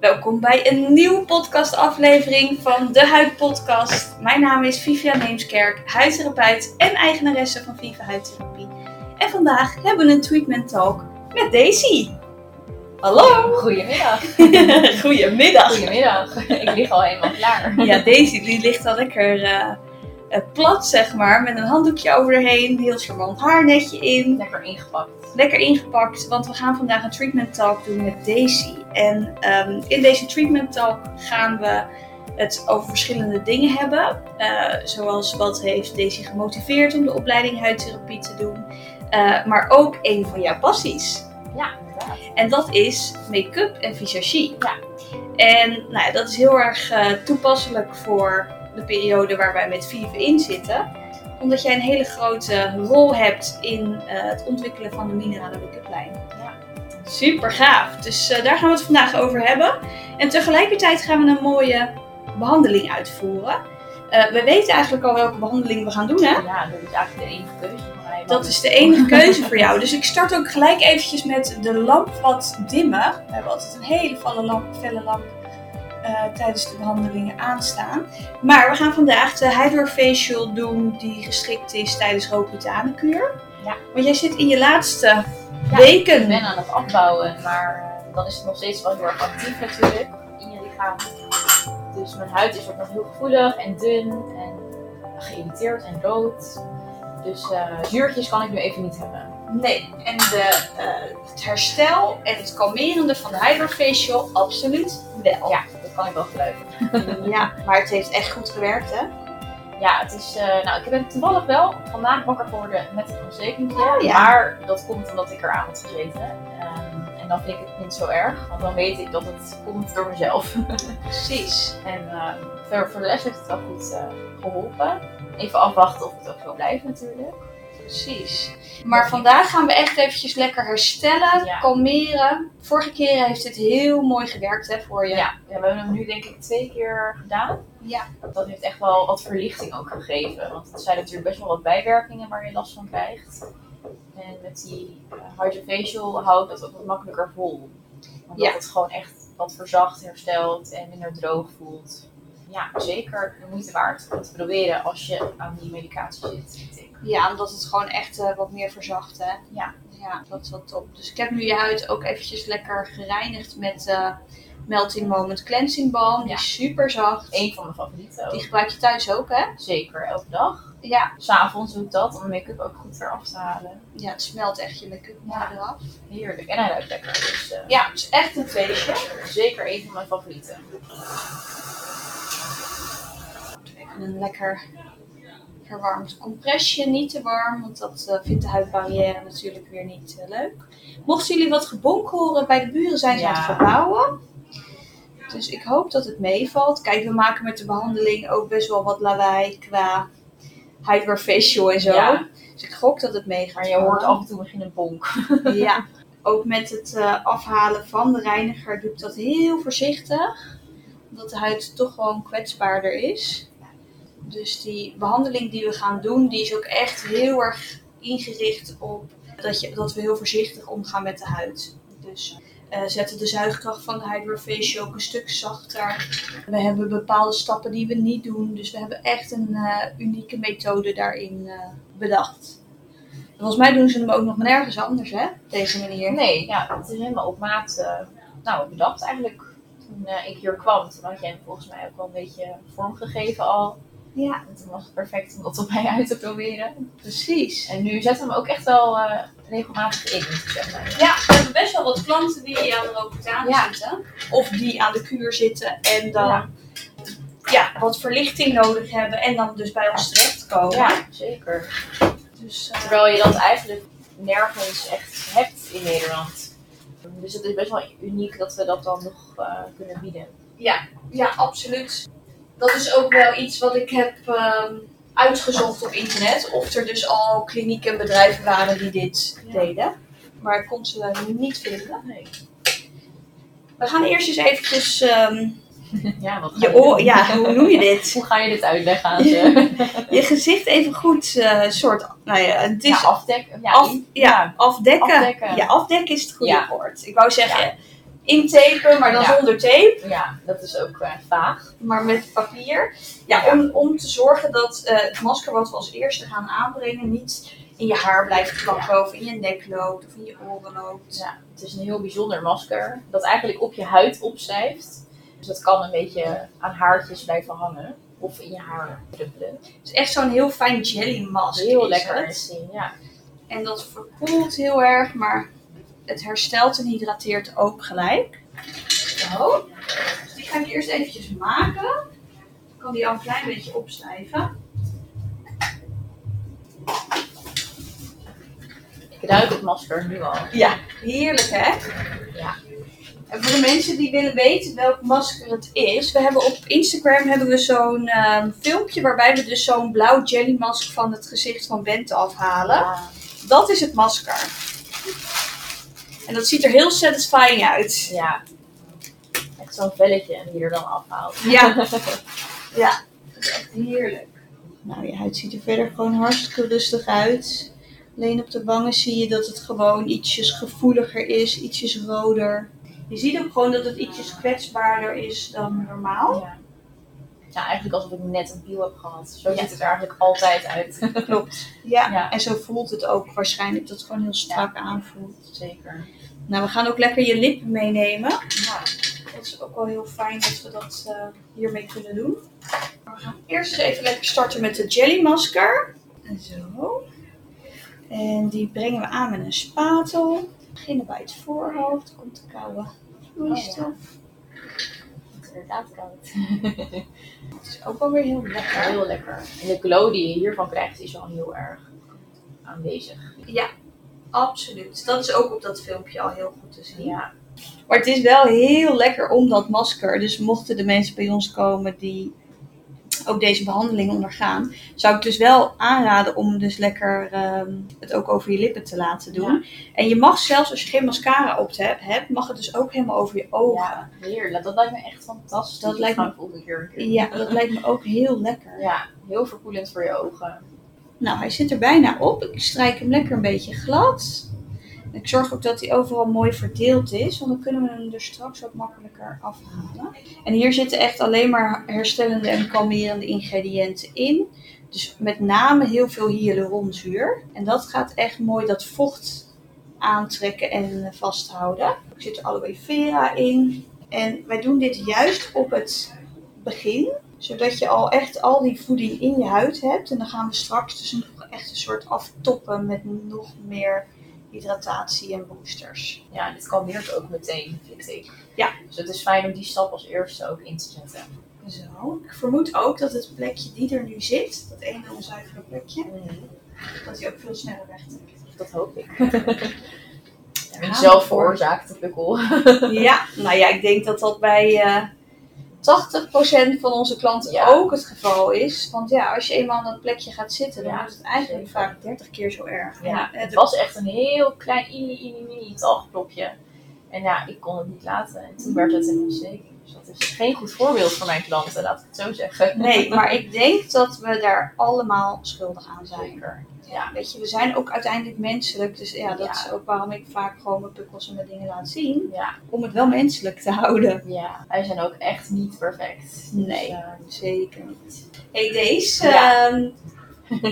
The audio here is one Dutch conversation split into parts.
Welkom bij een nieuwe podcastaflevering van de Huid Podcast. Mijn naam is Vivia Neemskerk, huidtherapeut en eigenaresse van Viva Huidtherapie. En vandaag hebben we een treatment talk met Daisy. Hallo! Goedemiddag. Goedemiddag! Goedemiddag. Ik lig al helemaal klaar. Ja, Daisy die ligt al lekker eh, eh, plat, zeg maar, met een handdoekje over heen, heel charmant haarnetje in. Lekker ingepakt. Lekker ingepakt, want we gaan vandaag een treatment talk doen met Daisy. En ehm, in deze treatment talk gaan we het over verschillende dingen hebben. Eh, zoals wat heeft Daisy gemotiveerd om de opleiding huidtherapie te doen. Eh, maar ook een van jouw passies. Ja, inderdaad. En dat is make-up en visagie. Ja. En nou ja, dat is heel erg eh, toepasselijk voor de periode waar wij met Vive in zitten. Omdat jij een hele grote rol hebt in eh, het ontwikkelen van de minerale lijn. Ja. Super gaaf. Dus eh, daar gaan we het vandaag over hebben. En tegelijkertijd gaan we een mooie behandeling uitvoeren. Eh, we weten eigenlijk al welke behandeling we gaan doen, hè? Ja, dat is eigenlijk de enige keuze voor mij. Dat is de enige keuze voor jou. Dus ik start ook gelijk eventjes met de lamp wat dimmen. We hebben altijd een hele felle lamp, felle lamp eh, tijdens de behandelingen aanstaan. Maar we gaan vandaag de hydrofacial doen die geschikt is tijdens Roacutanekuur. Ja. Want jij zit in je laatste Ja, weken. Ik ben aan het afbouwen, maar eh, dan is het nog steeds wel heel erg actief natuurlijk in je lichaam. Dus mijn huid is ook nog heel gevoelig en dun en geïrriteerd en rood. Dus eh, zuurtjes kan ik nu even niet hebben. Nee, en de, het herstel en het kalmerende van de hydrofacial absoluut wel. Ja, ik wel. Ja, maar het heeft echt goed gewerkt, hè? Ja, het is, eh, nou, ik ben toevallig wel vandaag wakker geworden met een ontzekentje. Oh, ja. Maar dat komt omdat ik eraan had gezeten. Ehm, en dan vind ik het niet zo erg, want dan weet ik dat het komt door mezelf. Precies. en ehm, voor, de rest heeft het wel goed eh, geholpen. Even afwachten of het ook zo blijft natuurlijk. Precies. Maar vandaag gaan we echt eventjes lekker herstellen, Ja. kalmeren. Vorige keer heeft dit heel mooi gewerkt hè, voor je. Ja, ja, we hebben hem nu denk ik twee keer gedaan. Ja. Dat heeft echt wel wat verlichting ook gegeven. Want het zijn natuurlijk best wel wat bijwerkingen waar je last van krijgt. En met die hydrofacial houdt dat ook wat makkelijker vol. Omdat Ja. het gewoon echt wat verzacht, herstelt en minder droog voelt. Ja, zeker de moeite waard om te proberen als je aan die medicatie zit. Ja, omdat het gewoon echt eh, wat meer verzacht hè. Ja. Ja, dat is wel top. Dus ik heb nu je huid ook eventjes lekker gereinigd met eh, Melting Moment Cleansing Balm. Die is super zacht. Eén van mijn favorieten ook. Die gebruik je thuis ook hè? Zeker, elke dag. Ja. S'avonds doe ik dat om de make-up ook goed eraf te halen. Ja, het smelt echt je make-up Ja. eraf. Heerlijk. En hij ruikt lekker. Dus eh, Ja, het is echt een feestje. zeker een van mijn favorieten. Een lekker verwarmd compressje. Niet te warm, want dat eh, vindt de huidbarrière natuurlijk weer niet eh, leuk. Mochten jullie wat gebonk horen bij de buren, zijn ze Ja. aan het verbouwen. Dus ik hoop dat het meevalt. Kijk, we maken met de behandeling ook best wel wat lawaai qua hydrofacial en zo. Ja. Dus ik gok dat het meegaat. Maar je hoort af en toe misschien een bonk. Ja, ook met het eh, afhalen van de reiniger doe ik dat heel voorzichtig. Omdat de huid toch gewoon kwetsbaarder is. Dus die behandeling die we gaan doen, die is ook echt heel erg ingericht op dat, je, dat we heel voorzichtig omgaan met de huid. Dus eh, zetten de zuigkracht van de hydrofacial ook een stuk zachter. We hebben bepaalde stappen die we niet doen. Dus we hebben echt een eh, unieke methode daarin eh, bedacht. En volgens mij doen ze hem ook nog nergens anders, hè? Deze manier. Nee, ja, het is helemaal op maat nou, bedacht eigenlijk. Toen ik hier kwam, toen had jij hem volgens mij ook wel een beetje vormgegeven al. Ja, toen was perfect om dat op mij uit te proberen. precies. En nu zetten we hem ook echt wel eh, regelmatig in. Ja, we hebben best wel wat klanten die aan de Rokutaan Ja. zitten. Of die aan de kuur zitten en dan ja. Ja. wat verlichting nodig hebben en dan dus bij ons terechtkomen. Ja, zeker. Dus, eh, Terwijl je dat eigenlijk nergens echt hebt in Nederland. Dus het is best wel uniek dat we dat dan nog eh, kunnen bieden. ja, ja, absoluut. Dat is ook wel iets wat ik heb ehm, uitgezocht op internet. Of er dus al klinieken en bedrijven waren die dit Ja. deden. Maar ik kon ze niet vinden. Nee. We gaan eerst eens eventjes ehm, Ja, wat je oor, ja, hoe noem je dit? Hoe ga je dit uitleggen aan ze? Je gezicht even goed eh, soort, nou ja, het is ja, afdekken. Ja, af, ja, afdekken. afdekken. Ja, afdekken is het goede woord. Ik wou zeggen, intapen, maar dan Ja. zonder tape. Ja, dat is ook eh, vaag. maar met papier. Ja, Ja. Om, om te zorgen dat eh, het masker wat we als eerste gaan aanbrengen niet in je haar blijft plakken of in je nek loopt of in je oren loopt. Ja, het is een heel bijzonder masker dat eigenlijk op je huid opstijft. Dus dat kan een beetje aan haartjes blijven hangen of in je haar druppelen. Het is echt zo'n heel fijn jelly mask. Heel lekker het. te zien, ja. En dat verkoelt heel erg, maar het herstelt en hydrateert ook gelijk. Zo. Dus die ga ik eerst eventjes maken. Dan kan die al een klein beetje opstijven. Ik ruik het masker nu al. Ja, heerlijk hè? Ja. En voor de mensen die willen weten welk masker het is, we hebben op Instagram hebben we zo'n ehm, filmpje waarbij we dus zo'n blauw jellymask van het gezicht van Bente afhalen. Ja. Dat is het masker. En dat ziet er heel satisfying uit. ja. Echt zo'n velletje en die je er dan afhaalt. Ja. ja, dat is echt heerlijk. Nou, je huid ziet er verder gewoon hartstikke rustig uit. Alleen op de wangen zie je dat het gewoon ietsjes gevoeliger is, ietsjes roder. Je ziet ook gewoon dat het ietsjes kwetsbaarder is dan normaal. Ja. Ja, eigenlijk alsof ik net een piel heb gehad. Zo ziet het er eigenlijk altijd uit. Klopt. Ja. En zo voelt het ook waarschijnlijk dat het gewoon heel strak aanvoelt. Zeker. Nou, we gaan ook lekker je lippen meenemen. Ja. Dat is ook wel heel fijn dat we dat eh, hiermee kunnen doen. Maar we gaan eerst eens even lekker starten met de jellymasker. En zo. En die brengen we aan met een spatel. We beginnen bij het voorhoofd. Komt de koude vloeistof. Is inderdaad koud. Het is ook wel weer heel lekker. Heel lekker. En de glow die je hiervan krijgt is wel heel erg aanwezig. Absoluut. Dat is ook op dat filmpje al heel goed te zien. Ja. Maar het is wel heel lekker om dat masker. Dus mochten de mensen bij ons komen die ook deze behandeling ondergaan, zou ik dus wel aanraden om dus lekker ehm, het ook over je lippen te laten doen. En je mag zelfs als je geen mascara op te heb- hebt, mag het dus ook helemaal over je ogen. Ja, heerlijk. Dat lijkt me echt fantastisch. Dat lijkt me- keer keer Ja, dat lijkt me ook heel lekker. Ja, heel verkoelend voor je ogen. Nou, hij zit er bijna op. Ik strijk hem lekker een beetje glad. Ik zorg ook dat hij overal mooi verdeeld is, want dan kunnen we hem er straks wat makkelijker afhalen. En hier zitten echt alleen maar herstellende en kalmerende ingrediënten in. Dus met name heel veel hyaluronzuur. En dat gaat echt mooi dat vocht aantrekken en vasthouden. Er zit aloe vera in. En wij doen dit juist op het begin zodat je al echt al die voeding in je huid hebt. En dan gaan we straks dus nog echt een soort aftoppen met nog meer hydratatie en boosters. Ja, dit kalmeert ook meteen, vind ik. Ja. Dus het is fijn om die stap als eerste ook in te zetten. Zo. Ik vermoed ook dat het plekje die er nu zit, dat ene onzuivere plekje, dat die ook veel sneller wegtrekt. Dat hoop ik. We zelf veroorzaakt, de pukkel. Ja, nou ja, ik denk dat dat bij eh 80% van onze klanten Ja. ook het geval is. Want ja, als je eenmaal aan dat plekje gaat zitten, dan Ja, wordt het eigenlijk zeker. vaak 30 keer zo erg. Ja, het eh, was echt een heel klein, mini, mini, mini. En ja, ik kon het niet laten. En toen werd het een ontsteking. Is geen goed voorbeeld voor mijn klanten, laat ik het zo zeggen. Nee, maar ik denk dat we daar allemaal schuldig aan zijn. Zeker. Ja, weet je, we zijn ook uiteindelijk menselijk. Dus ja, dat Ja. is ook waarom ik vaak gewoon mijn pukkels en mijn dingen laat zien. Ja, Om het wel menselijk te houden. ja, wij zijn ook echt niet perfect. Nee. Dus, eh, Zeker niet. hey, deze. Ja. ehm,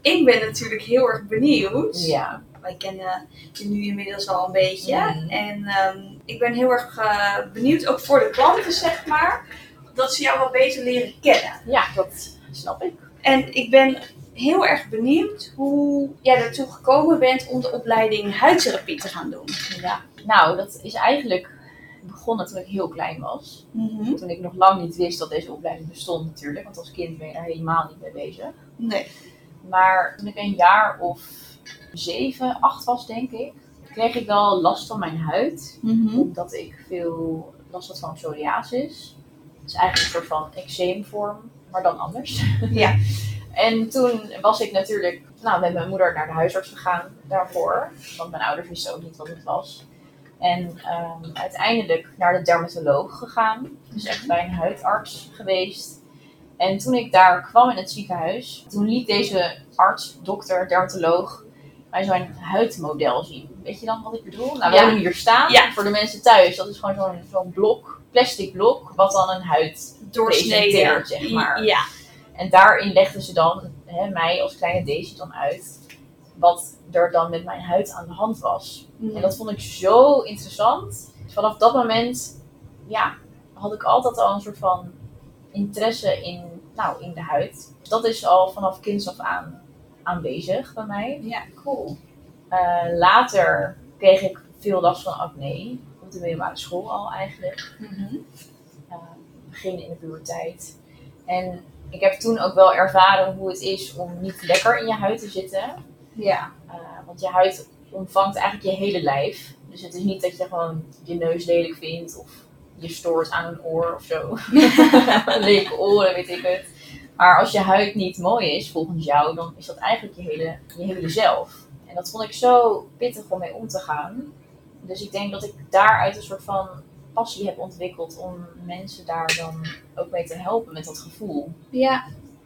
ik ben natuurlijk heel erg benieuwd. ja, Wij kennen je nu inmiddels al een beetje. Mhm. En ehm, ik ben heel erg eh, benieuwd, ook voor de klanten zeg maar, dat ze jou wat beter leren kennen. ja, dat snap ik. En ik ben heel erg benieuwd hoe jij ertoe gekomen bent om de opleiding huidtherapie te gaan doen. Ja. Nou, dat is eigenlijk begonnen toen ik heel klein was. Toen ik nog lang niet wist dat deze opleiding bestond natuurlijk. Want als kind ben je daar helemaal niet mee bezig. Nee. Maar toen ik een jaar of zeven, acht was, denk ik, kreeg ik wel last van mijn huid. Omdat ik veel last had van psoriasis. Het is eigenlijk een soort van eczeemvorm, maar dan anders. Ja. En toen was ik natuurlijk nou, met mijn moeder naar de huisarts gegaan daarvoor. Want mijn ouders wisten ook niet wat het was. En ehm, uiteindelijk naar de dermatoloog gegaan. Dus echt bij een huidarts geweest. En toen ik daar kwam in het ziekenhuis, toen liet deze arts, dokter, dermatoloog zo'n huidmodel zien. weet je dan wat ik bedoel? Nou, we Ja. hebben hier staan. Ja. Voor de mensen thuis, dat is gewoon zo'n zo'n blok, plastic blok, wat dan een huid Doorsneden. zeg maar. Ja. En daarin legden ze dan hè, mij als kleine Daisy dan uit wat er dan met mijn huid aan de hand was. En dat vond ik zo interessant. Vanaf dat moment, ja, had ik altijd al een soort van interesse in, nou, in de huid. Dat is al vanaf kinds af aan aanwezig bij mij. Ja, cool. Eh, later kreeg ik veel last van acne. Op de middelbare school al eigenlijk. Eh, begin in de puberteit. En ik heb toen ook wel ervaren hoe het is om niet lekker in je huid te zitten. Ja. Eh, want je huid omvangt eigenlijk je hele lijf. Dus het is niet dat je gewoon je neus lelijk vindt of je stoort aan een oor of zo. Lelijke oren, weet ik het. Maar als je huid niet mooi is, volgens jou, dan is dat eigenlijk je hele, je hele zelf. En dat vond ik zo pittig om mee om te gaan. Dus ik denk dat ik daaruit een soort van passie heb ontwikkeld om mensen daar dan ook mee te helpen met dat gevoel. Ja,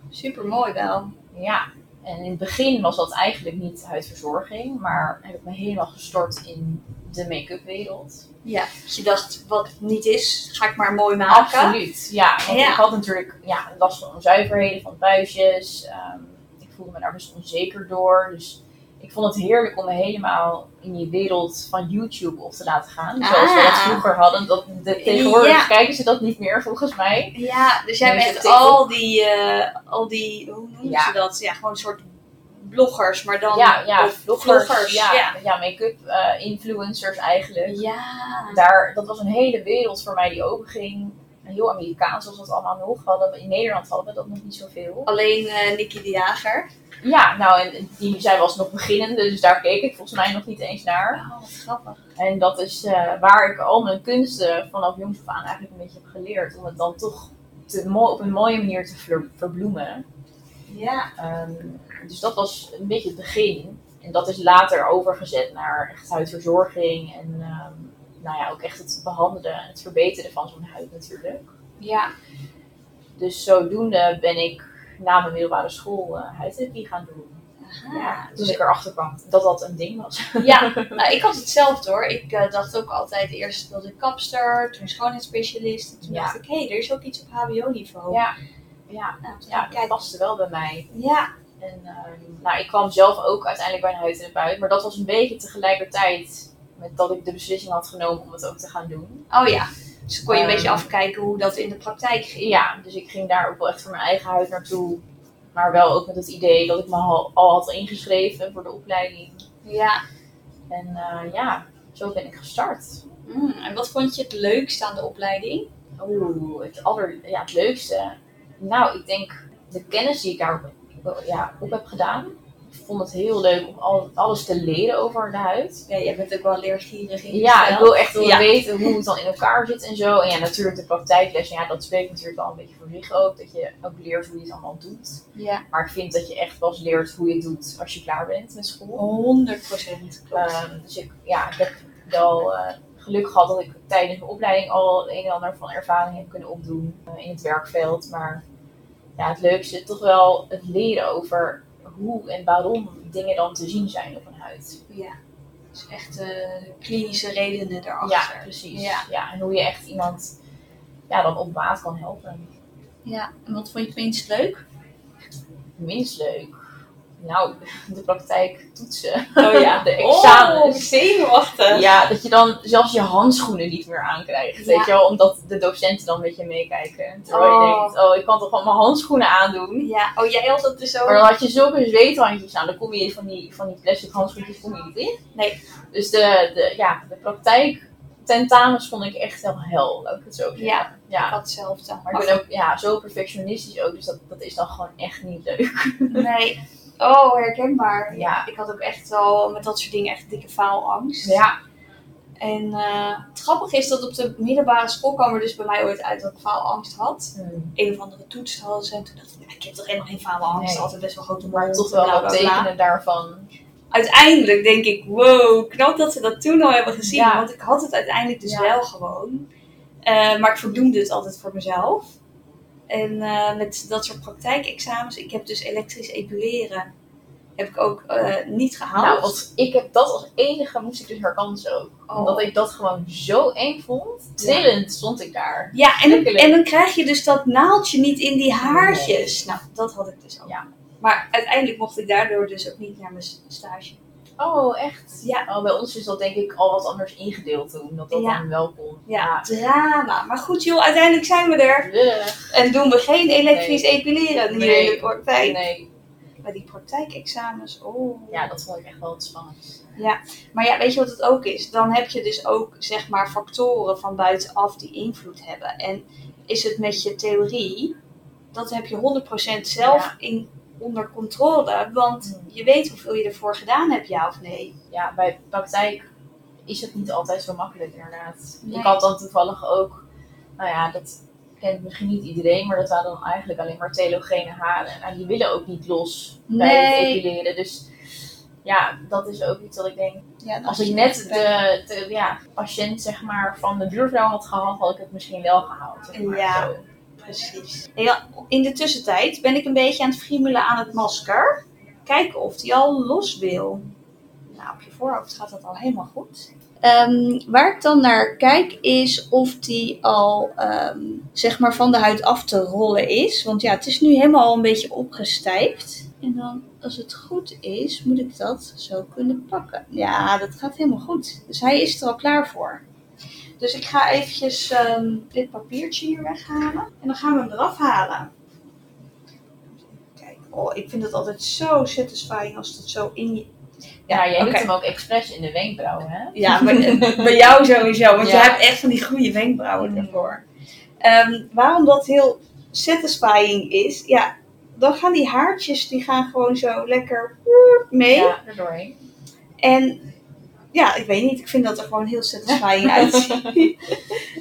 super mooi wel. Ja, en in het begin was dat eigenlijk niet huidverzorging, maar heb ik me helemaal gestort in de make-up wereld. Ja. Dat je dacht, wat niet is, ga ik maar mooi maken. Absoluut, ja. Want Ja. ik had natuurlijk ja, last van onzuiverheden, van buisjes. Ehm, ik voelde me daar best onzeker door. Dus ik vond het heerlijk om me helemaal in die wereld van YouTube op te laten gaan. Zoals we dat Ah. vroeger hadden. Dat, de, tegenwoordig Ja. kijken ze dat niet meer, volgens mij. Ja, dus jij bent al die, eh, al die, hoe noemen Ja. ze dat? Ja, gewoon een soort bloggers, maar dan... ja, ja, ja, ja. ja. make-up eh, influencers eigenlijk. Ja. daar, dat was een hele wereld voor mij die openging. Heel Amerikaans was dat allemaal nog. We hadden, in Nederland hadden we dat nog niet zoveel. Alleen eh Nicky de Jager. Ja, nou, en die, zij was nog beginnende, dus daar keek ik volgens mij nog niet eens naar. Oh, wat grappig. En dat is eh, waar ik al mijn kunsten vanaf jongs af aan eigenlijk een beetje heb geleerd. Om het dan toch te, op een mooie manier te ver- verbloemen. Ja. Ehm, dus dat was een beetje het begin. En dat is later overgezet naar echt huidverzorging. En ehm, nou ja, ook echt het behandelen en het verbeteren van zo'n huid natuurlijk. Ja. Dus zodoende ben ik na mijn middelbare school eh huidtherapie gaan doen. Aha. Ja, toen Dus, ik erachter kwam dat dat een ding was. ja, nou, ik had hetzelfde hoor. Ik eh, dacht ook altijd eerst wilde ik kapster, toen schoonheidsspecialist. En toen Ja. dacht ik, hé, er is ook iets op hbo-niveau. Ja, ja, Nou, ja dat paste wel bij mij. ja. En ehm, nou, ik kwam zelf ook uiteindelijk bij een huidtherapeut. Maar dat was een beetje tegelijkertijd met dat ik de beslissing had genomen om het ook te gaan doen. Oh ja. Dus kon je een Ehm, beetje afkijken hoe dat in de praktijk ging. Ja, dus ik ging daar ook wel echt voor mijn eigen huid naartoe. Maar wel ook met het idee dat ik me al, al had ingeschreven voor de opleiding. Ja. En eh, ja, zo ben ik gestart. Mm, en wat vond je het leukste aan de opleiding? Oeh, het, aller, ja, het leukste. Nou, ik denk de kennis die ik daar ja, op heb gedaan. Ik vond het heel leuk om al, alles te leren over de huid. Ja, jij bent ook wel leergierig in Ja, ik wil echt wel Ja. weten hoe het dan in elkaar zit en zo. En ja, natuurlijk de praktijklessen, ja, dat spreekt natuurlijk wel een beetje voor zich ook. Dat je ook leert hoe je het allemaal doet. Ja, Maar ik vind dat je echt pas leert hoe je het doet als je klaar bent met school. 100 procent. Klopt. Ehm, dus ik, ja, ik heb wel eh, geluk gehad dat ik tijdens mijn opleiding al een en ander van ervaring heb kunnen opdoen eh, in het werkveld. Maar ja, het leukste is toch wel het leren over hoe en waarom dingen dan te zien zijn op een huid. ja. Dus echt eh, klinische redenen Ja, daarachter. precies. Ja. Ja. en hoe je echt iemand ja, dan op maat kan helpen. Ja, en wat vond je het minst leuk? Minst leuk. Nou, de praktijk toetsen. Oh ja, de examens. Oh, zenuwachtig. Ja, dat je dan zelfs je handschoenen niet meer aankrijgt. Ja. Weet je wel, omdat de docenten dan met je meekijken. Terwijl Oh. je denkt, oh, ik kan toch gewoon mijn handschoenen aandoen. Ja, oh jij had dat dus ook. Maar dan had je zulke zweethandjes aan, dan kom je van die, van die plastic handschoentjes kom je niet in. Nee. Dus de, de, ja, de praktijk tentamens vond ik echt wel hel, laat ik het zo zeggen. Ja. Ik ja. had hetzelfde. Maar ik ben ook ja, zo perfectionistisch ook, dus dat, dat is dan gewoon echt niet leuk. Nee. Oh, herkenbaar. Ja. Ik had ook echt wel met dat soort dingen echt dikke faalangst. Ja, En eh, het grappige is dat op de middelbare school kwam er dus bij mij ooit uit dat ik faalangst had. Hmm. Een of andere toets hadden ze en toen dacht ik, ja, ik heb toch helemaal geen faalangst. Nee. Altijd best wel grote mond, toch wel wat tekenen daarvan. Uiteindelijk denk ik, wow, knap dat ze dat toen al hebben gezien. Ja. Want ik had het uiteindelijk dus Ja. wel gewoon. Eh, maar ik verbloemde het altijd voor mezelf. En eh, met dat soort praktijkexamens, ik heb dus elektrisch epileren. heb ik ook eh, niet gehaald. Nou, want ik heb dat als enige moest ik dus herkansen ook. Oh. Omdat ik dat gewoon zo eng vond. Trillend stond ik daar. Ja, en, en dan krijg je dus dat naaldje niet in die haartjes. Nou, dat had ik dus ook. Ja. Maar uiteindelijk mocht ik daardoor dus ook niet naar mijn stage. Oh, echt? Ja. Oh, bij ons is dat denk ik al wat anders ingedeeld toen. Dat dat Ja. dan wel kon. Ja, drama. Maar goed joh, uiteindelijk zijn we er. En doen we geen elektrisch epileren hier Nee. in de praktijk. Nee. Bij die praktijkexamens, oh. Ja, dat vond ik echt wel het spannendst. Maar ja, weet je wat het ook is? Dan heb je dus ook zeg maar factoren van buitenaf die invloed hebben. En is het met je theorie, dat heb je 100% zelf Ja. in, onder controle. Want Hmm. je weet hoeveel je ervoor gedaan hebt, ja of nee. Ja, bij praktijk is het niet altijd zo makkelijk inderdaad. Nee. Ik had dan toevallig ook, nou ja, dat kent misschien niet iedereen, maar dat waren dan eigenlijk alleen maar telogene haren. En die willen ook niet los bij het epileren. Dus ja, dat is ook iets dat ik denk, Ja, als ik net de, de ja, patiënt zeg maar van de buurvrouw had gehad, had ik het misschien wel gehaald. Zeg maar, Ja. zo. Precies. Ja, in de tussentijd ben ik een beetje aan het friemelen aan het masker. Kijken of die al los wil. Nou, op je voorhoofd gaat dat al helemaal goed. Ehm, waar ik dan naar kijk is of die al ehm, zeg maar van de huid af te rollen is. Want ja, het is nu helemaal al een beetje opgestijfd. En dan, als het goed is, moet ik dat zo kunnen pakken. Ja, dat gaat helemaal goed. Dus hij is er al klaar voor. Dus ik ga eventjes ehm, dit papiertje hier weghalen. En dan gaan we hem eraf halen. Kijk, oh, ik vind het altijd zo satisfying als het zo in je... Ja, jij doet hem ook expres in de wenkbrauwen, hè? Ja, bij, bij jou sowieso, want je hebt echt van die goede wenkbrauwen ervoor. Ehm, waarom dat heel satisfying is, ja, dan gaan die haartjes, die gaan gewoon zo lekker mee. Ja, er doorheen. En ja, ik weet niet, ik vind dat er gewoon heel satisfying uitziet.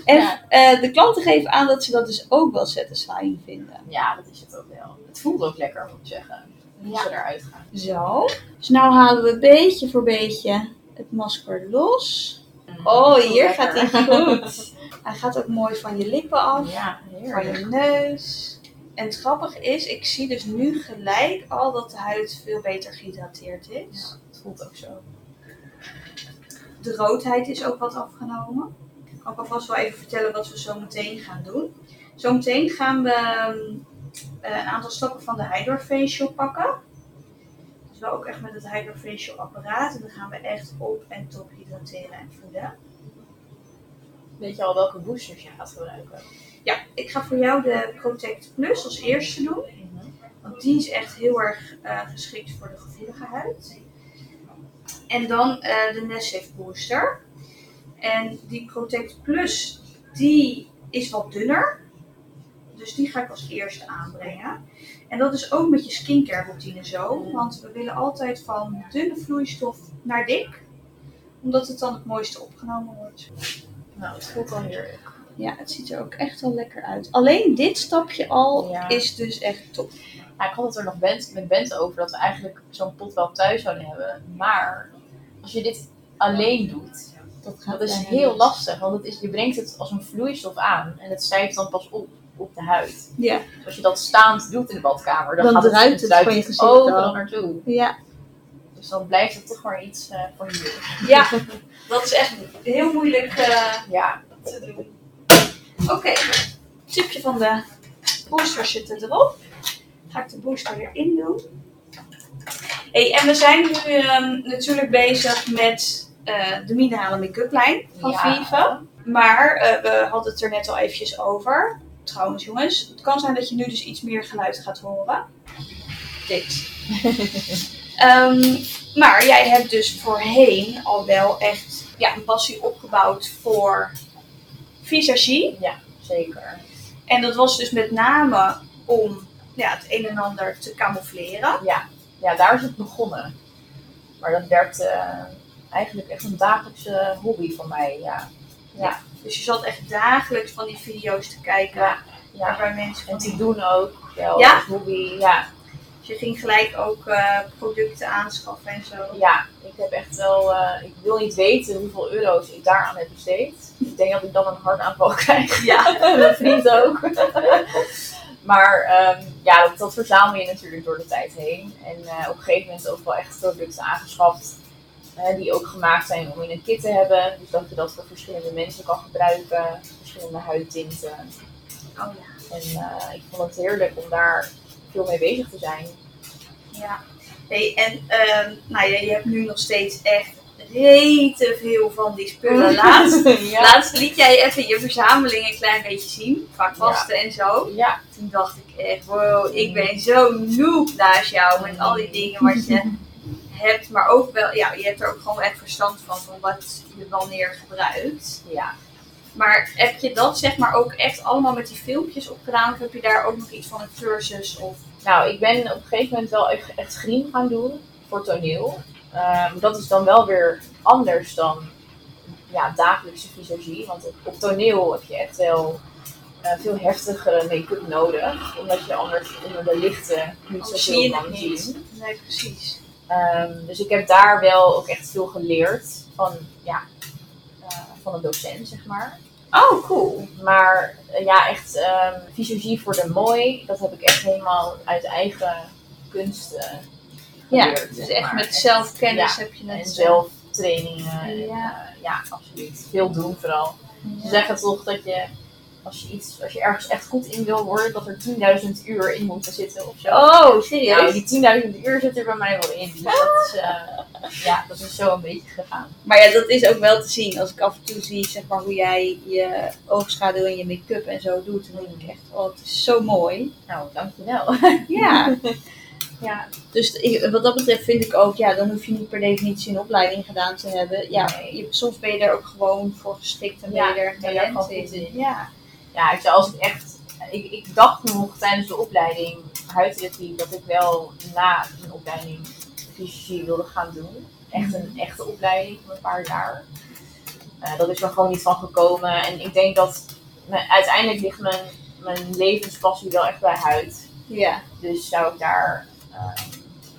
en Ja. eh, de klanten geven aan dat ze dat dus ook wel satisfying vinden. Ja, dat is het ook wel. Het voelt ook lekker, moet ik zeggen. Hoe Ja. ze eruit gaan. Zo. Dus nu halen we beetje voor beetje het masker los. Oh, hier gaat hij goed. Hij gaat ook mooi van je lippen af. Ja, van je neus. En het grappige is, ik zie dus nu gelijk al dat de huid veel beter gehydrateerd is. Ja, het voelt ook zo. De roodheid is ook wat afgenomen. Ik kan alvast wel even vertellen wat we zo meteen gaan doen. Zometeen gaan we ehm, eh, een aantal stappen van de Hydrofacial pakken. Dus wel ook echt met het Hydrofacial apparaat. En dan gaan we echt op en top hydrateren en voeden. Weet je al welke boosters je gaat gebruiken? Ja, ik ga voor jou de Protect Plus als eerste doen. Want die is echt heel erg eh, geschikt voor de gevoelige huid. En dan eh, de Nessafe Booster. En die Protect Plus, die is wat dunner. Dus die ga ik als eerste aanbrengen. En dat is ook met je skincare routine zo. Want we willen altijd van dunne vloeistof naar dik. Omdat het dan het mooiste opgenomen wordt. Nou, het voelt al heerlijk. Ja, het ziet er ook echt al lekker uit. Alleen dit stapje al Ja. is dus echt top. Ja, ik had het er nog Bent, met Bent over dat we eigenlijk zo'n pot wel thuis zouden hebben. Maar als je dit alleen doet, Dat, dat is heel lastig. Want het is, je brengt het als een vloeistof aan en het stijgt dan pas op op de huid. Ja. Dus als je dat staand doet in de badkamer, dan, Dan gaat druipt het, het druipt van je het gezicht overal naartoe. Ja. Dus dan blijft het toch maar iets eh, voor hier. ja, dat is echt heel moeilijk eh, Ja, te doen. Oké, het tipje van de booster zit er erop. Ga ik de booster erin doen. Hey, en we zijn nu ehm, natuurlijk bezig met eh, de minerale make-up lijn van Ja. Vive. Maar eh, we hadden het er net al eventjes over. Trouwens jongens, het kan zijn dat je nu dus iets meer geluid gaat horen. Dit. Ehm, maar jij hebt dus voorheen al wel echt ja, een passie opgebouwd voor visagie. zeker. En dat was dus met name om ja, het een en ander te camoufleren. Ja, daar is het begonnen. Maar dat werd eh, eigenlijk echt een dagelijkse hobby van mij. Ja, Dus je zat echt dagelijks van die video's te kijken. Ja, ja. Waarbij mensen En die... doen ook. Wel, Ja? hobby. Ja, Dus je ging gelijk ook eh, producten aanschaffen en zo. ja, ik heb echt wel. eh, ik wil niet weten hoeveel euro's ik daaraan heb besteed. Ik denk dat ik dan een hartaanval krijg. Ja. Mijn vriend ook. Maar ehm, ja, dat, dat verzamel je natuurlijk door de tijd heen. En eh, op een gegeven moment ook wel echt producten aangeschaft die ook gemaakt zijn om in een kit te hebben. Dus dat je dat voor verschillende mensen kan gebruiken, verschillende huidtinten. Oh ja. En eh, ik vond het heerlijk om daar veel mee bezig te zijn. Ja. Hey, en ehm, nou ja, je hebt nu nog steeds echt rete veel van die spullen. Laatst, ja. laatst liet jij even je verzameling een klein beetje zien, qua kwasten en zo. ja, Toen dacht ik echt, wow, ik ben zo noob naast jou met al die dingen wat je hebt. Maar ook wel, ja, je hebt er ook gewoon echt verstand van, van wat je wanneer gebruikt. ja. Maar heb je dat zeg maar ook echt allemaal met die filmpjes opgedaan? Of heb je daar ook nog iets van een cursus of... Nou, ik ben op een gegeven moment wel echt, echt screen gaan doen voor toneel. Ehm, dat is dan wel weer anders dan ja, dagelijkse visagie. Want op, toneel heb je echt wel eh, veel heftigere make-up nodig. Omdat je anders onder de lichten niet Anders zoveel kan zien. Nee, precies. Ehm, dus ik heb daar wel ook echt veel geleerd van, ja, eh, van een docent, zeg maar. Oh, cool. Maar eh, ja, echt ehm visagie voor de mooi, dat heb ik echt helemaal uit eigen kunst eh, Ja, dus zeg echt maar. met zelfkennis Ja, heb je En het. zelftrainingen. En, Ja. eh, ja, absoluut. Veel doen vooral. Ze zeggen toch dat je, als je, iets, als je ergens echt goed in wil worden, dat er 10.000 uur in moeten zitten of zo. Oh, serieus? Nou, die 10.000 uur zit er bij mij wel in. Dus dat is, eh, ja, dat is zo een beetje gegaan. Maar ja, dat is ook wel te zien. Als ik af en toe zie zeg maar, hoe jij je oogschaduw en je make-up en zo doet, dan denk ik echt, oh, het is zo mooi. Nou, dankjewel. Ja. ja, Dus ik- wat dat betreft vind ik ook, ja, dan hoef je niet per definitie een opleiding gedaan te hebben. Ja, Nee. je, soms ben je er ook gewoon voor geschikt en ben Ja, je er ben je er talent in. in. Ja. ja ik, zou- als ik echt. Ik, ik dacht nog tijdens de opleiding huidtherapie dat ik wel na een opleiding fysiologie wilde gaan doen. Echt een echte opleiding van een paar jaar. Eh, dat is er gewoon niet van gekomen. En ik denk dat mijn- uiteindelijk ligt mijn, mijn levenspassie wel echt bij huid. Ja. Dus zou ik daar. Eh,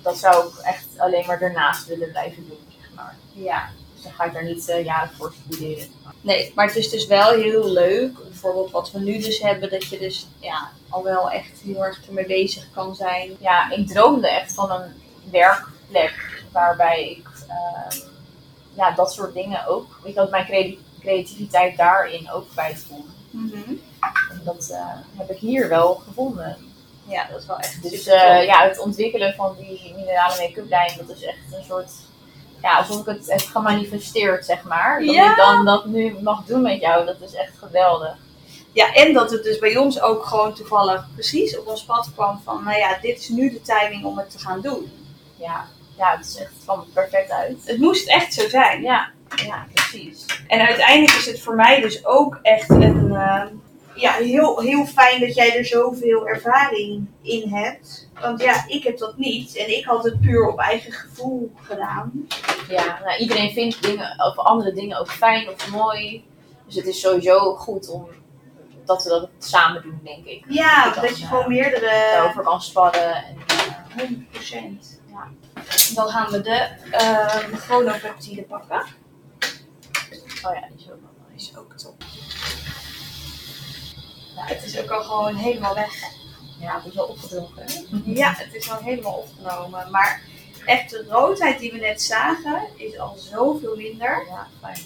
dat zou ik echt alleen maar daarnaast willen blijven doen, zeg maar. ja. Dus dan ga ik daar niet eh, jaren voor studeren. Nee, maar het is dus wel heel leuk, bijvoorbeeld wat we nu dus hebben, dat je dus ja, al wel echt heel erg ermee bezig kan zijn. ja, ik droomde echt van een werkplek waarbij ik ehm, ja, dat soort dingen ook, je, dat mijn crea- creativiteit daarin ook kwijt kon. En dat eh, heb ik hier wel gevonden. Ja, dat is wel echt Dus eh, ja, het ontwikkelen van die minerale make-up lijn, dat is echt een soort, ja, alsof ik het heb gemanifesteerd, zeg maar. Dat Ja. ik dan dat nu mag doen met jou, dat is echt geweldig. Ja, en dat het dus bij ons ook gewoon toevallig precies op ons pad kwam van, nou ja, dit is nu de timing om het te gaan doen. Ja, ja het is echt er perfect uit. Het moest echt zo zijn. Ja, ja, precies. En uiteindelijk is het voor mij dus ook echt een, eh, ja, heel, heel fijn dat jij er zoveel ervaring in hebt. Want ja, ik heb dat niet. En ik had het puur op eigen gevoel gedaan. Ja, nou, iedereen vindt dingen of andere dingen ook fijn of mooi. Dus het is sowieso goed om dat we dat samen doen, denk ik. Ja, Dat je dat je eh, gewoon meerdere... Daarover kan sparren. En, eh, 100%. Ja. Dan gaan we de uh, chronopeptide pakken. oh ja, die is ook nice. is ook top. Ja, het is ook al gewoon helemaal weg. Ja, het is wel opgedronken. hè? Ja, het is al helemaal opgenomen. Maar echt de roodheid die we net zagen is al zoveel minder. Ja, fijn.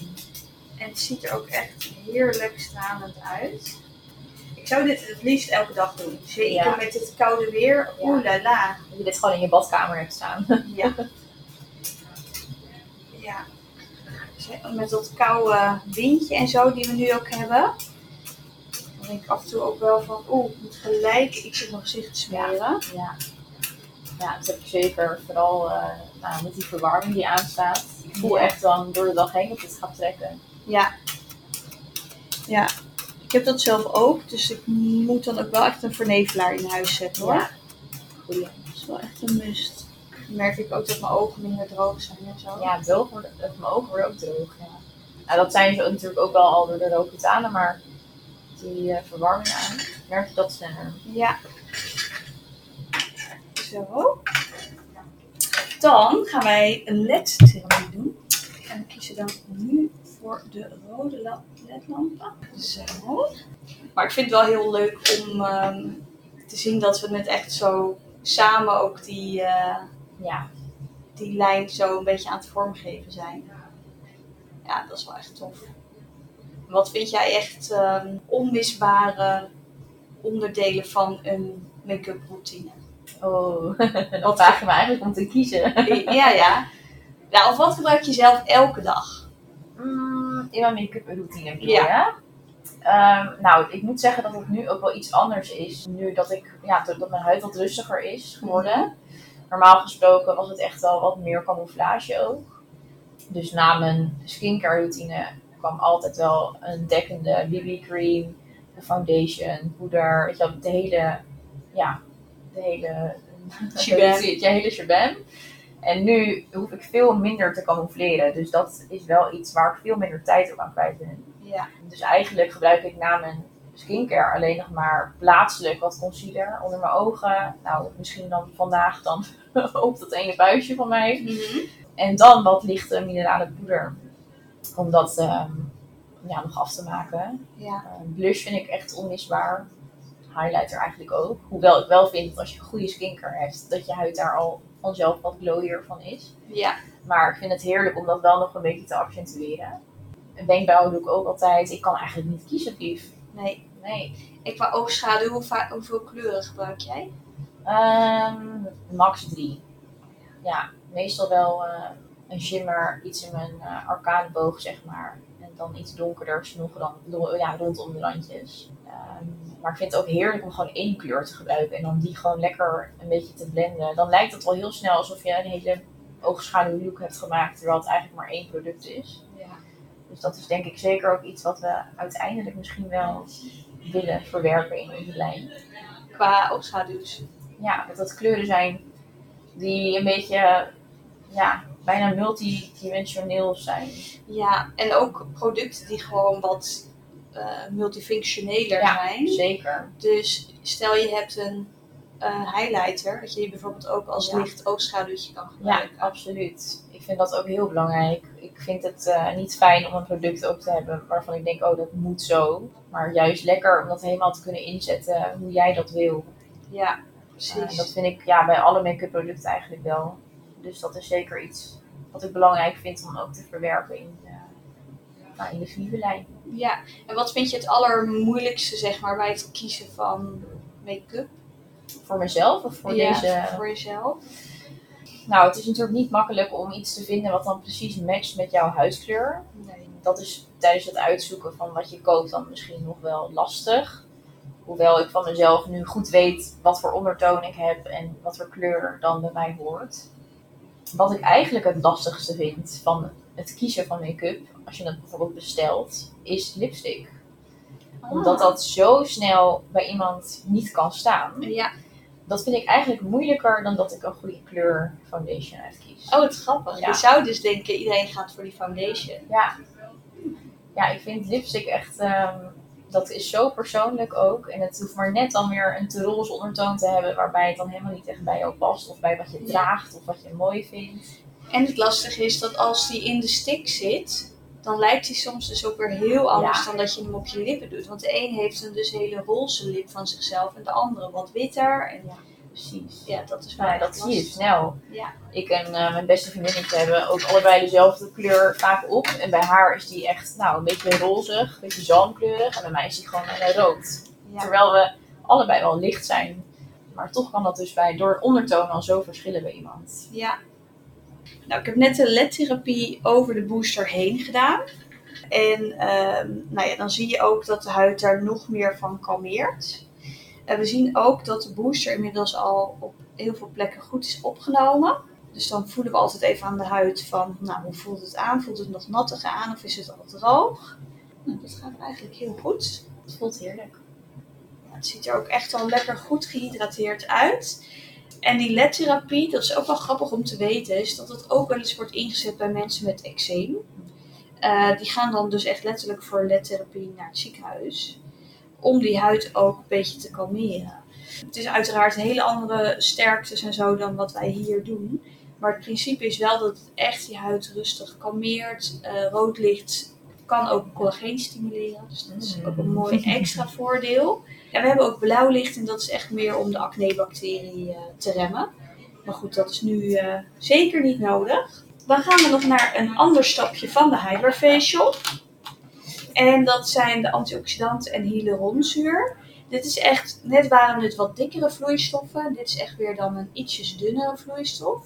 En het ziet er ook echt heerlijk stralend uit. Ik zou dit het liefst elke dag doen. Zeker Ja. met dit koude weer. Oeh la la. Dat je dit gewoon in je badkamer hebt staan. Ja. ja. Met dat koude windje en zo die we nu ook hebben. Denk ik af en toe ook wel van, oeh, ik moet gelijk iets op mijn gezicht smeren. Ja. Ja, dat heb ik zeker. Vooral eh, nou, met die verwarming die aanstaat. Ik voel Ja. echt dan door de dag heen dat het gaat trekken. Ja. Ja. Ik heb dat zelf ook, dus ik moet dan ook wel echt een vernevelaar in huis zetten hoor. Ja. Goeie. Dat is wel echt een must. Dan merk ik ook dat mijn ogen minder droog zijn en zo. Ja, droog het mijn ogen worden ook droog. Ja. Nou, dat zijn ze natuurlijk ook wel al door de rooketanen, maar die eh, verwarming aan, merk je dat sneller. Ja. Zo. Dan gaan wij een LED-therapie doen. En we kiezen dan nu voor de rode la- LED-lampen. Zo. Maar ik vind het wel heel leuk om, ehm, te zien dat we het echt zo samen ook die, eh, Ja, die lijn zo een beetje aan het vormgeven zijn. Ja, dat is wel echt tof. Wat vind jij echt ehm, onmisbare onderdelen van een make-up routine? oh, dan vraag je me eigenlijk om te kiezen. ja, ja. Ja, of wat gebruik je zelf elke dag? Mm, in mijn make-up routine bedoel Ja. Ehm, nou, ik moet zeggen dat het nu ook wel iets anders is. Nu dat, ik, ja, dat mijn huid wat rustiger is geworden. Normaal gesproken was het echt wel wat meer camouflage ook. Dus na mijn skincare routine kwam altijd wel een dekkende BB-cream, een foundation, poeder. Weet je wel, de hele, ja, de hele, Shebang. je hele shebang. En nu hoef ik veel minder te camoufleren. Dus dat is wel iets waar ik veel minder tijd ook aan kwijt ben. Ja. Dus eigenlijk gebruik ik na mijn skincare alleen nog maar plaatselijk wat concealer onder mijn ogen. Nou, misschien dan vandaag dan op dat ene buisje van mij. En dan wat lichte minerale poeder. Om dat ehm, ja, nog af te maken. Ja. Eh, blush vind ik echt onmisbaar. Highlighter eigenlijk ook. Hoewel ik wel vind dat als je goede skincare hebt, dat je huid daar al vanzelf wat glowier van is. Ja. Maar ik vind het heerlijk om dat wel nog een beetje te accentueren. Een wenkbrauw doe ik ook altijd. Ik kan eigenlijk niet kiezen, lief. Nee. Nee. Ik qua oogschaduw, hoe va- hoeveel kleuren gebruik jij? Ehm, max 3. Ja, meestal wel eh, een shimmer, iets in mijn eh arcaneboog, zeg maar. En dan iets donkerder, nog dan, ja, rondom de randjes. Ehm, maar ik vind het ook heerlijk om gewoon één kleur te gebruiken. En dan die gewoon lekker een beetje te blenden. Dan lijkt het wel heel snel alsof je een hele oogschaduwlook hebt gemaakt. Terwijl het eigenlijk maar één product is. Ja. Dus dat is denk ik zeker ook iets wat we uiteindelijk misschien wel willen verwerken in onze lijn. Qua oogschaduws. Ja, dat het kleuren zijn die een beetje, ja, bijna multidimensioneel zijn. Ja, en ook producten die gewoon wat eh, multifunctioneler Ja, zijn. Zeker. Dus stel je hebt een eh, highlighter, dat je die bijvoorbeeld ook als Ja. licht oogschaduwtje kan Ja, gebruiken. absoluut. Ik vind dat ook heel belangrijk. Ik vind het eh, niet fijn om een product ook te hebben waarvan ik denk, oh, dat moet zo. Maar juist lekker om dat helemaal te kunnen inzetten hoe jij dat wil. Ja, precies. dat vind ik ja, bij alle make-up producten eigenlijk wel. Dus dat is zeker iets wat ik belangrijk vind om ook te verwerken in de, nou, in de nieuwe lijn. Ja, en wat vind je het allermoeilijkste, zeg maar, bij het kiezen van make-up? Voor mezelf of voor Ja, deze voor jezelf? Nou, het is natuurlijk niet makkelijk om iets te vinden wat dan precies matcht met jouw huidskleur. Nee. Dat is tijdens het uitzoeken van wat je koopt dan misschien nog wel lastig. Hoewel ik van mezelf nu goed weet wat voor ondertoon ik heb en wat voor kleur dan bij mij hoort. Wat ik eigenlijk het lastigste vind van het kiezen van make-up, als je het bijvoorbeeld bestelt, is lipstick. Omdat dat zo snel bij iemand niet kan staan. Ja, Dat vind ik eigenlijk moeilijker dan dat ik een goede kleur foundation uitkies. oh, het is grappig. Ja. Je zou dus denken, iedereen gaat voor die foundation. Ja. ja, ik vind lipstick echt, ehm, dat is zo persoonlijk ook. En het hoeft maar net dan weer een te roze ondertoon te hebben, waarbij het dan helemaal niet echt bij jou past. Of bij wat je Ja. draagt, of wat je mooi vindt. En het lastige is dat als die in de stick zit, dan lijkt hij soms dus ook weer heel anders Ja. dan dat je hem op je lippen doet. Want de een heeft een dus hele roze lip van zichzelf en de andere wat witter. En Precies. ja, dat is echt dat zie je snel. Ja. Ik en eh, mijn beste vriendinnetje hebben ook allebei dezelfde kleur vaak op. En bij haar is die echt nou, een beetje rozig, een beetje zalmkleurig. En bij mij is die gewoon rood. Ja. Terwijl we allebei wel licht zijn. Maar toch kan dat dus bij, door het ondertoon al zo verschillen bij iemand. Ja. Nou, ik heb net de LED-therapie over de booster heen gedaan. En ehm, nou ja, dan zie je ook dat de huid daar nog meer van kalmeert. En we zien ook dat de booster inmiddels al op heel veel plekken goed is opgenomen. Dus dan voelen we altijd even aan de huid van, nou, hoe voelt het aan? Voelt het nog nattig aan of is het al droog? Nou, dat gaat eigenlijk heel goed. Het voelt heerlijk. Ja, het ziet er ook echt al lekker goed gehydrateerd uit. En die LED-therapie, dat is ook wel grappig om te weten, is dat het ook wel eens wordt ingezet bij mensen met eczeem. Eh, die gaan dan dus echt letterlijk voor LED-therapie naar het ziekenhuis. Om die huid ook een beetje te kalmeren. Het is uiteraard hele andere sterktes en zo dan wat wij hier doen. Maar het principe is wel dat het echt je huid rustig kalmeert. eh, rood licht kan ook collageen stimuleren. Dus dat is Mm. ook een mooi extra voordeel. En we hebben ook blauw licht en dat is echt meer om de acnebacterie eh, te remmen. Maar goed, dat is nu eh, zeker niet nodig. Dan gaan we nog naar een ander stapje van de Hyper Facial. En dat zijn de antioxidanten en hyaluronzuur. Dit is echt, net waren het wat dikkere vloeistoffen. Dit is echt weer dan een ietsjes dunnere vloeistof.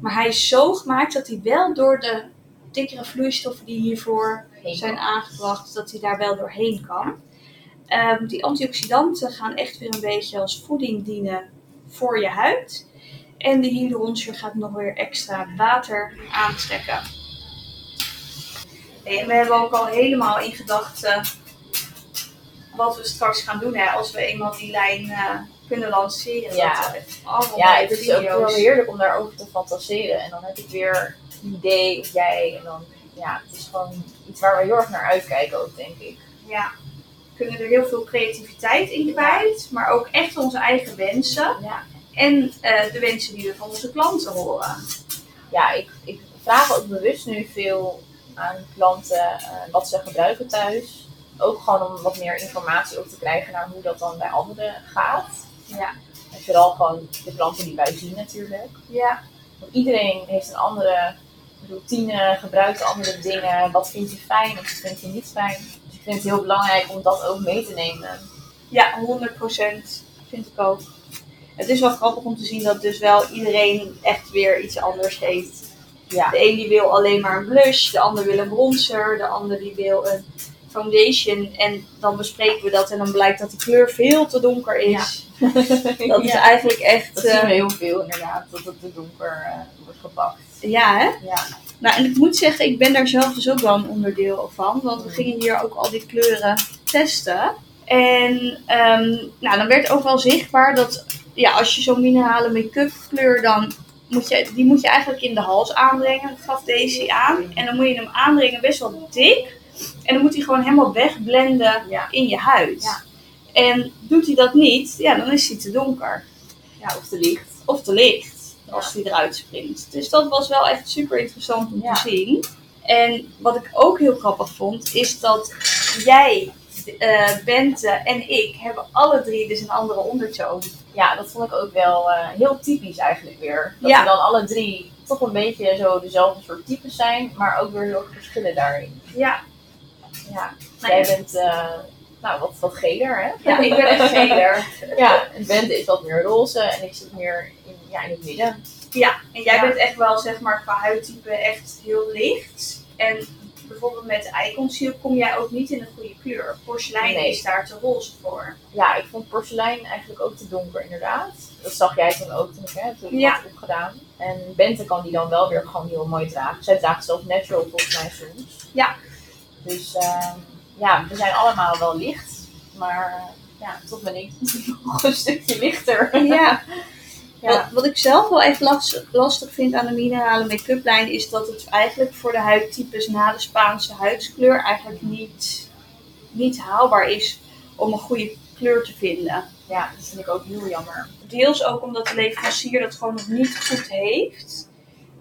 Maar hij is zo gemaakt dat hij wel door de dikkere vloeistoffen die hiervoor Heen zijn aangebracht, dat hij daar wel doorheen kan. Ehm, die antioxidanten gaan echt weer een beetje als voeding dienen voor je huid. En de hyaluronzuur gaat nog weer extra water aantrekken. En we hebben ook al helemaal in gedachten wat we straks gaan doen hè, als we eenmaal die lijn eh, kunnen lanceren. Ja. Dat Ja, het is ook wel video's. heerlijk om daarover te fantaseren. En dan heb ik weer een idee of jij. En dan, ja, het is gewoon iets waar we heel erg naar uitkijken ook, denk ik. Ja, we kunnen er heel veel creativiteit in kwijt, maar ook echt onze eigen wensen. Ja, En eh, de wensen die we van onze klanten horen. ja ik, ik vraag ook bewust nu veel aan klanten eh, wat ze gebruiken thuis. Ook gewoon om wat meer informatie ook te krijgen naar hoe dat dan bij anderen gaat. Ja. En vooral gewoon de klanten die wij zien natuurlijk. Ja, Want iedereen heeft een andere routine, gebruikt andere dingen. Wat vindt hij fijn, wat vindt hij niet fijn. Dus ik vind het heel belangrijk om dat ook mee te nemen. ja 100% vind ik ook. Het is wel grappig om te zien dat dus wel iedereen echt weer iets anders heeft. Ja, De een die wil alleen maar een blush, de ander wil een bronzer, de ander die wil een foundation. En dan bespreken we dat en dan blijkt dat de kleur veel te donker is. Dat is Ja. eigenlijk echt... dat zien we eh, heel veel inderdaad, dat het te donker eh, wordt gepakt. ja, hè? Ja, Nou, en ik moet zeggen, ik ben daar zelf dus ook wel een onderdeel van. Want we gingen hier ook al die kleuren testen. En ehm, nou, dan werd ook wel zichtbaar dat ja, als je zo'n minerale make-up kleur dan moet je, die moet je eigenlijk in de hals aanbrengen. Gaf Daisy aan. En dan moet je hem aanbrengen best wel dik. En dan moet hij gewoon helemaal wegblenden ja. in je huid. Ja. En doet hij dat niet, ja, dan is hij te donker. ja of te licht. Of te licht, als hij eruit springt. Dus dat was wel echt super interessant om te zien. En wat ik ook heel grappig vond, is dat jij, eh, Bente en ik hebben alle drie dus een andere ondertoon. Ja, dat vond ik ook wel eh, heel typisch eigenlijk weer. Dat Ja. we dan alle drie toch een beetje zo dezelfde soort types zijn, maar ook weer heel erg verschillen daarin. Ja, Ja, Nou jij ja. bent eh, nou, wat, wat geler, hè? ja ik ben echt geler. Ja, en Bente is wat meer roze en ik zit meer in, ja, in het midden. Ja, en jij Ja. bent echt wel, zeg maar, qua huidtype echt heel licht. En bijvoorbeeld met de eye kom jij ook niet in een goede kleur. Porselein Nee. is daar te roze voor. Ja, ik vond porselein eigenlijk ook te donker inderdaad. Dat zag jij toen ook toen ik hè, toen ik Ja. had opgedaan. En Bente kan die dan wel weer gewoon heel mooi dragen. Zij draagt zelf natural volgens mij soms. Ja. Dus ehm, ja, we zijn allemaal wel licht. Maar ja, toch ben ik nog een stukje lichter. Ja. Ja. Wat, wat ik zelf wel echt last- lastig vind aan de minerale make-up lijn is dat het eigenlijk voor de huidtypes na de Spaanse huidskleur eigenlijk niet, niet haalbaar is om een goede kleur te vinden. Ja, dat vind ik ook heel jammer. Deels ook omdat de leverancier dat gewoon nog niet goed heeft.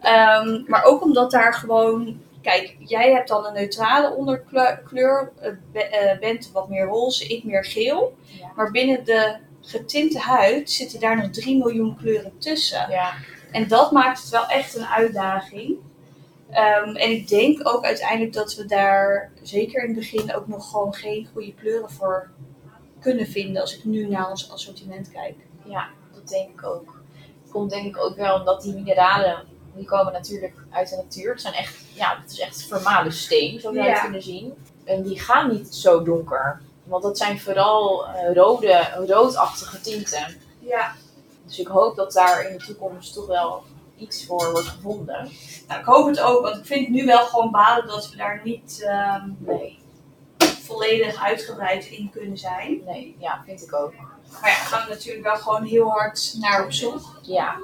Ehm, maar ook omdat daar gewoon. Kijk, jij hebt dan een neutrale onderkleur. eh, Be- eh, Bent wat meer roze, ik meer geel. Ja. Maar binnen de getinte huid zitten daar nog 3 miljoen kleuren tussen. Ja, En dat maakt het wel echt een uitdaging. Ehm, en ik denk ook uiteindelijk dat we daar zeker in het begin ook nog gewoon geen goede kleuren voor kunnen vinden. Als ik nu naar ons assortiment kijk. ja, dat denk ik ook. Het komt denk ik ook wel omdat die mineralen, die komen natuurlijk uit de natuur. Het zijn echt, ja, het is echt vermalen steen, zo zou je Ja. het kunnen zien. En die gaan niet zo donker. Want dat zijn vooral eh, rode, roodachtige tinten. Ja. Dus ik hoop dat daar in de toekomst toch wel iets voor wordt gevonden. Nou, ik hoop het ook, want ik vind nu wel gewoon balen dat we daar niet ehm, Nee, volledig uitgebreid in kunnen zijn. nee, ja, vind ik ook. Maar ja, daar gaan we natuurlijk wel gewoon heel hard naar op zoek. Ja,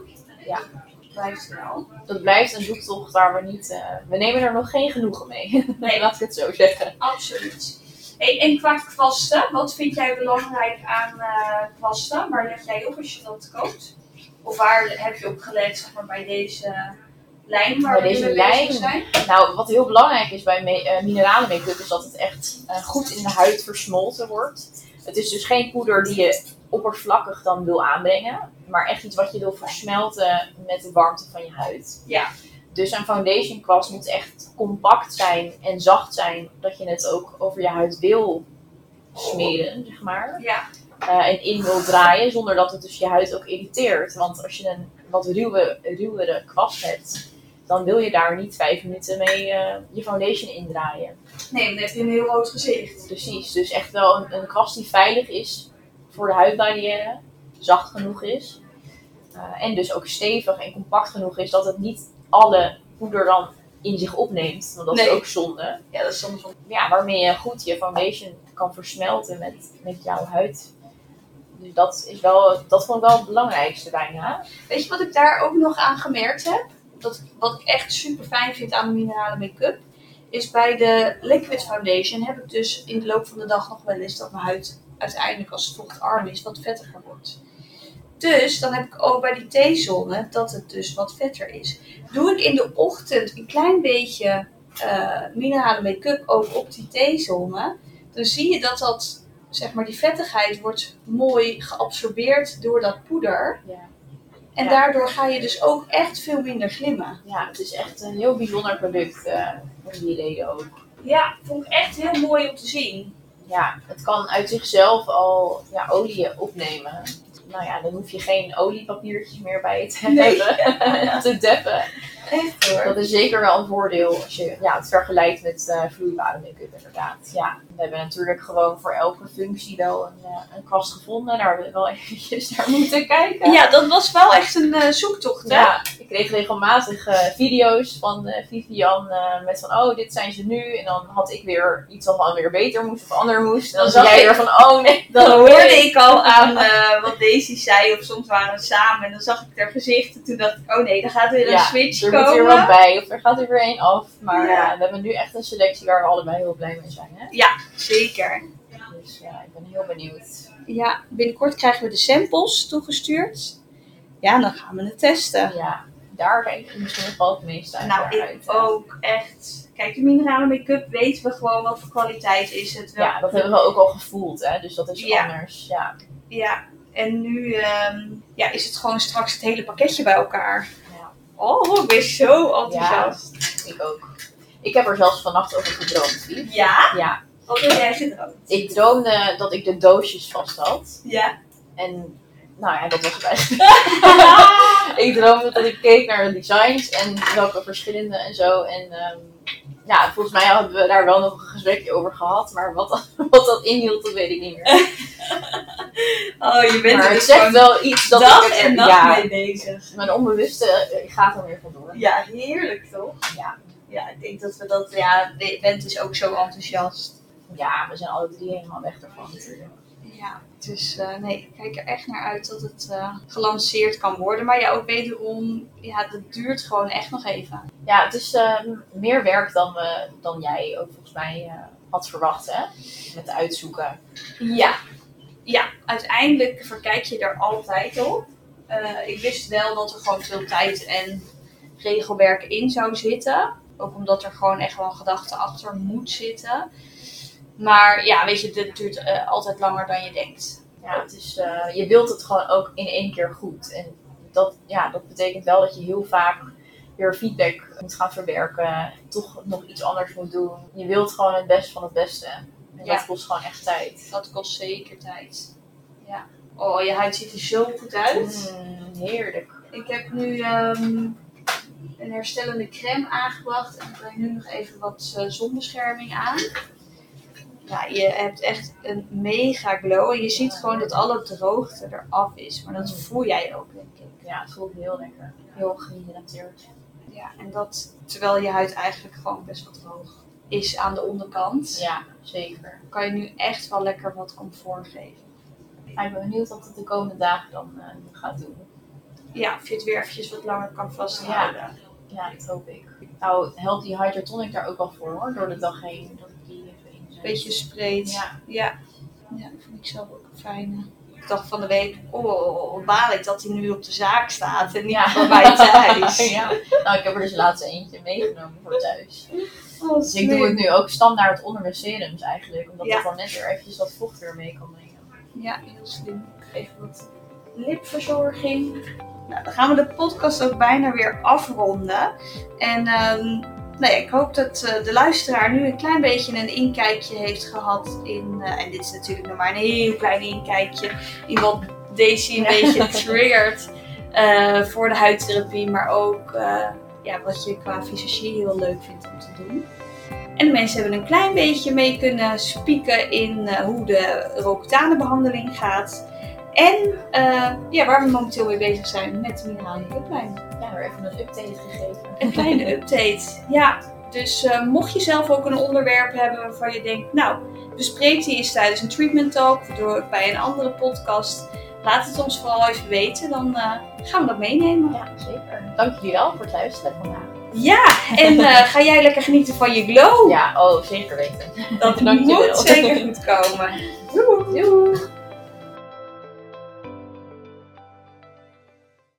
Blijft wel. dat blijft een zoektocht waar we niet... eh, we nemen er nog geen genoegen mee. Nee. Laat ik het zo zeggen. Absoluut. En qua kwasten, wat vind jij belangrijk aan eh, kwasten? Waar let jij op als je dat koopt? Of waar heb je op gelet zeg maar, bij deze lijn waar Bij deze mee lijn. bezig zijn. Nou, wat heel belangrijk is bij me- eh, mineralen make-up is dat het echt eh, goed in de huid versmolten wordt. Het is dus geen poeder die je oppervlakkig dan wil aanbrengen, maar echt iets wat je wil versmelten met de warmte van je huid. Ja. Dus een foundation kwast moet echt compact zijn en zacht zijn, dat je het ook over je huid wil smeren, zeg maar. Ja, eh, en in wil draaien, zonder dat het dus je huid ook irriteert. Want als je een wat ruwe, ruwere kwast hebt, dan wil je daar niet vijf minuten mee eh, je foundation indraaien. nee, dan je een heel rood gezicht. Precies, dus echt wel een, een kwast die veilig is voor de huidbarrière, zacht genoeg is. eh, en dus ook stevig en compact genoeg is dat het niet alle poeder dan in zich opneemt. Want dat Nee. is ook zonde. Ja, dat is wel... Ja, waarmee je goed je foundation kan versmelten met, met jouw huid. Dus dat is wel, dat vond ik wel het belangrijkste bijna. Weet je wat ik daar ook nog aan gemerkt heb? Dat, wat ik echt super fijn vind aan de minerale make-up, is bij de liquid foundation heb ik dus in de loop van de dag nog wel eens dat mijn huid uiteindelijk als het vochtarm is wat vettiger wordt. Dus dan heb ik ook bij die T-zone dat het dus wat vetter is. Doe ik in de ochtend een klein beetje eh minerale make-up ook op die T-zone, dan zie je dat dat, zeg maar, die vettigheid wordt mooi geabsorbeerd door dat poeder. Ja. En Ja. daardoor ga je dus ook echt veel minder glimmen. ja, het is echt een heel bijzonder product om die reden ook. Ja, vond ik echt heel mooi om te zien. Ja, het kan uit zichzelf al ja, olie opnemen. Nou ja, dan hoef je geen oliepapiertjes meer bij je te Nee. hebben. te deppen. Echt hoor. Dat is zeker wel een voordeel als je ja, het vergelijkt met eh vloeibare make-up inderdaad. Ja, we hebben natuurlijk gewoon voor elke functie wel een, eh, een kwast gevonden. Daar hebben we wel eventjes naar moeten kijken. Ja, dat was wel echt een eh, zoektocht, hè? Ja, ik kreeg regelmatig video's van Vivian met van, oh, dit zijn ze nu. En dan had ik weer iets wat dan weer beter moest of ander moest. En dan Dan zei zag jij ik- weer van, oh nee. Dan hoorde ik al aan wat Daisy zei, of soms waren we samen en dan zag ik haar gezicht. En toen dacht ik, oh nee, dan gaat weer een Ja, switch Er komen. moet weer wat bij of er gaat er weer één af. Maar Ja. ja, we hebben nu echt een selectie waar we allebei heel blij mee zijn. Hè? Zeker. Dus ja, ik ben heel benieuwd. Ja, binnenkort krijgen we de samples toegestuurd. Ja, dan gaan we het testen. Ja, daar kijk ik misschien nog wel het meest uit. Nou, ik uit, hè. ook echt. Kijk, de minerale make-up weten we gewoon wat voor kwaliteit is het. Ja, dat hebben we ook al gevoeld, hè? dus dat is Ja. anders. Ja. Ja, en nu ehm, ja, is het gewoon straks het hele pakketje bij elkaar. Ja. Oh, ik ben zo enthousiast. Ik ook. Ik heb er zelfs vannacht over gedroomd. Ja? Ja, Wat heb jij gedroomd? ik droomde dat ik de doosjes vast had. Ja. En nou ja, dat was het eigenlijk. ik droomde dat ik keek naar de designs en welke verschillende en zo. En ehm, ja, volgens mij hebben we daar wel nog een gesprekje over gehad. Maar wat dat, wat dat inhield, dat weet ik niet meer. Oh, je bent Maar er dus zegt wel iets dat dag ik het, en nacht ja, mee bezig. mijn onbewuste eh, gaat er weer vandoor. Ja, heerlijk toch? Ja. Ja, ik denk dat we dat... Ja, Bent is ook zo enthousiast. Ja, we zijn alle drie helemaal weg ervan natuurlijk. Ja, dus eh, nee, ik kijk er echt naar uit dat het eh, gelanceerd kan worden. Maar ja, ook wederom, ja, dat duurt gewoon echt nog even. Ja, het is eh, meer werk dan, we, dan jij ook volgens mij eh, had verwacht, hè? Met uitzoeken. Ja. Ja, uiteindelijk verkijk je er altijd op. Eh, ik wist wel dat er gewoon veel tijd en regelwerk in zou zitten. Ook omdat er gewoon echt wel een gedachte achter moet zitten. Maar ja, weet je, dit duurt eh, altijd langer dan je denkt. Ja, het is, eh, je wilt het gewoon ook in één keer goed. En dat, ja, dat betekent wel dat je heel vaak weer feedback moet gaan verwerken. Toch nog iets anders moet doen. Je wilt gewoon het beste van het beste. En Ja. dat kost gewoon echt tijd. Dat kost zeker tijd. Ja. Oh, je huid ziet er zo goed uit. Mm, heerlijk. Ik heb nu ehm, een herstellende crème aangebracht. En ik breng nu nog even wat eh, zonbescherming aan. Ja, je hebt echt een mega glow. En je ziet gewoon dat alle droogte eraf is. Maar dat voel jij ook, denk ik. Ja, het voelt heel lekker. Heel gehydrateerd. Ja, en dat terwijl je huid eigenlijk gewoon best wel droog is aan de onderkant. Ja, zeker. Kan je nu echt wel lekker wat comfort geven. Ik ben benieuwd wat het de komende dagen dan eh, gaat doen. Ja, of je het weer eventjes wat langer kan vasthouden. Ja, dat hoop ik. Nou, helpt die Hydratonic daar ook wel voor hoor, door de dag heen. Dat Beetje spreid. Ja, Ja. Ja, dat vind ik zelf ook een fijne. Ik dacht van de week, oh, wat baal ik dat hij nu op de zaak staat en niet Ja. bij mij thuis. ja. Nou, ik heb er dus laatst eentje meegenomen voor thuis. Oh, Dus ik doe het nu ook standaard onder mijn serums eigenlijk. Omdat dat dan net weer eventjes wat vocht weer mee kan brengen. Ja, heel slim. Even wat lipverzorging. Nou, dan gaan we de podcast ook bijna weer afronden. En ehm, nou ja, ik hoop dat eh, de luisteraar nu een klein beetje een inkijkje heeft gehad in... eh, en dit is natuurlijk nog maar een heel klein inkijkje in wat Daisy een beetje triggert eh, voor de huidtherapie. Maar ook ja, wat je qua visagie heel leuk vindt om te doen. En de mensen hebben een klein beetje mee kunnen spieken in hoe de Roacutanenbehandeling gaat. En eh, ja, waar we momenteel mee bezig zijn met de minerale cuplijn. Ja, weer even een update gegeven. Een kleine update. Ja, dus eh, mocht je zelf ook een onderwerp hebben waarvan je denkt, nou, bespreek die eens tijdens een treatment talk of door bij een andere podcast. Laat het ons vooral even weten, dan eh, gaan we dat meenemen. Ja, zeker. Dank jullie wel voor het luisteren vandaag. Ja, en ga jij lekker genieten van je glow? Ja, oh, zeker weten. dat moet zeker goed komen. Doei! Doei!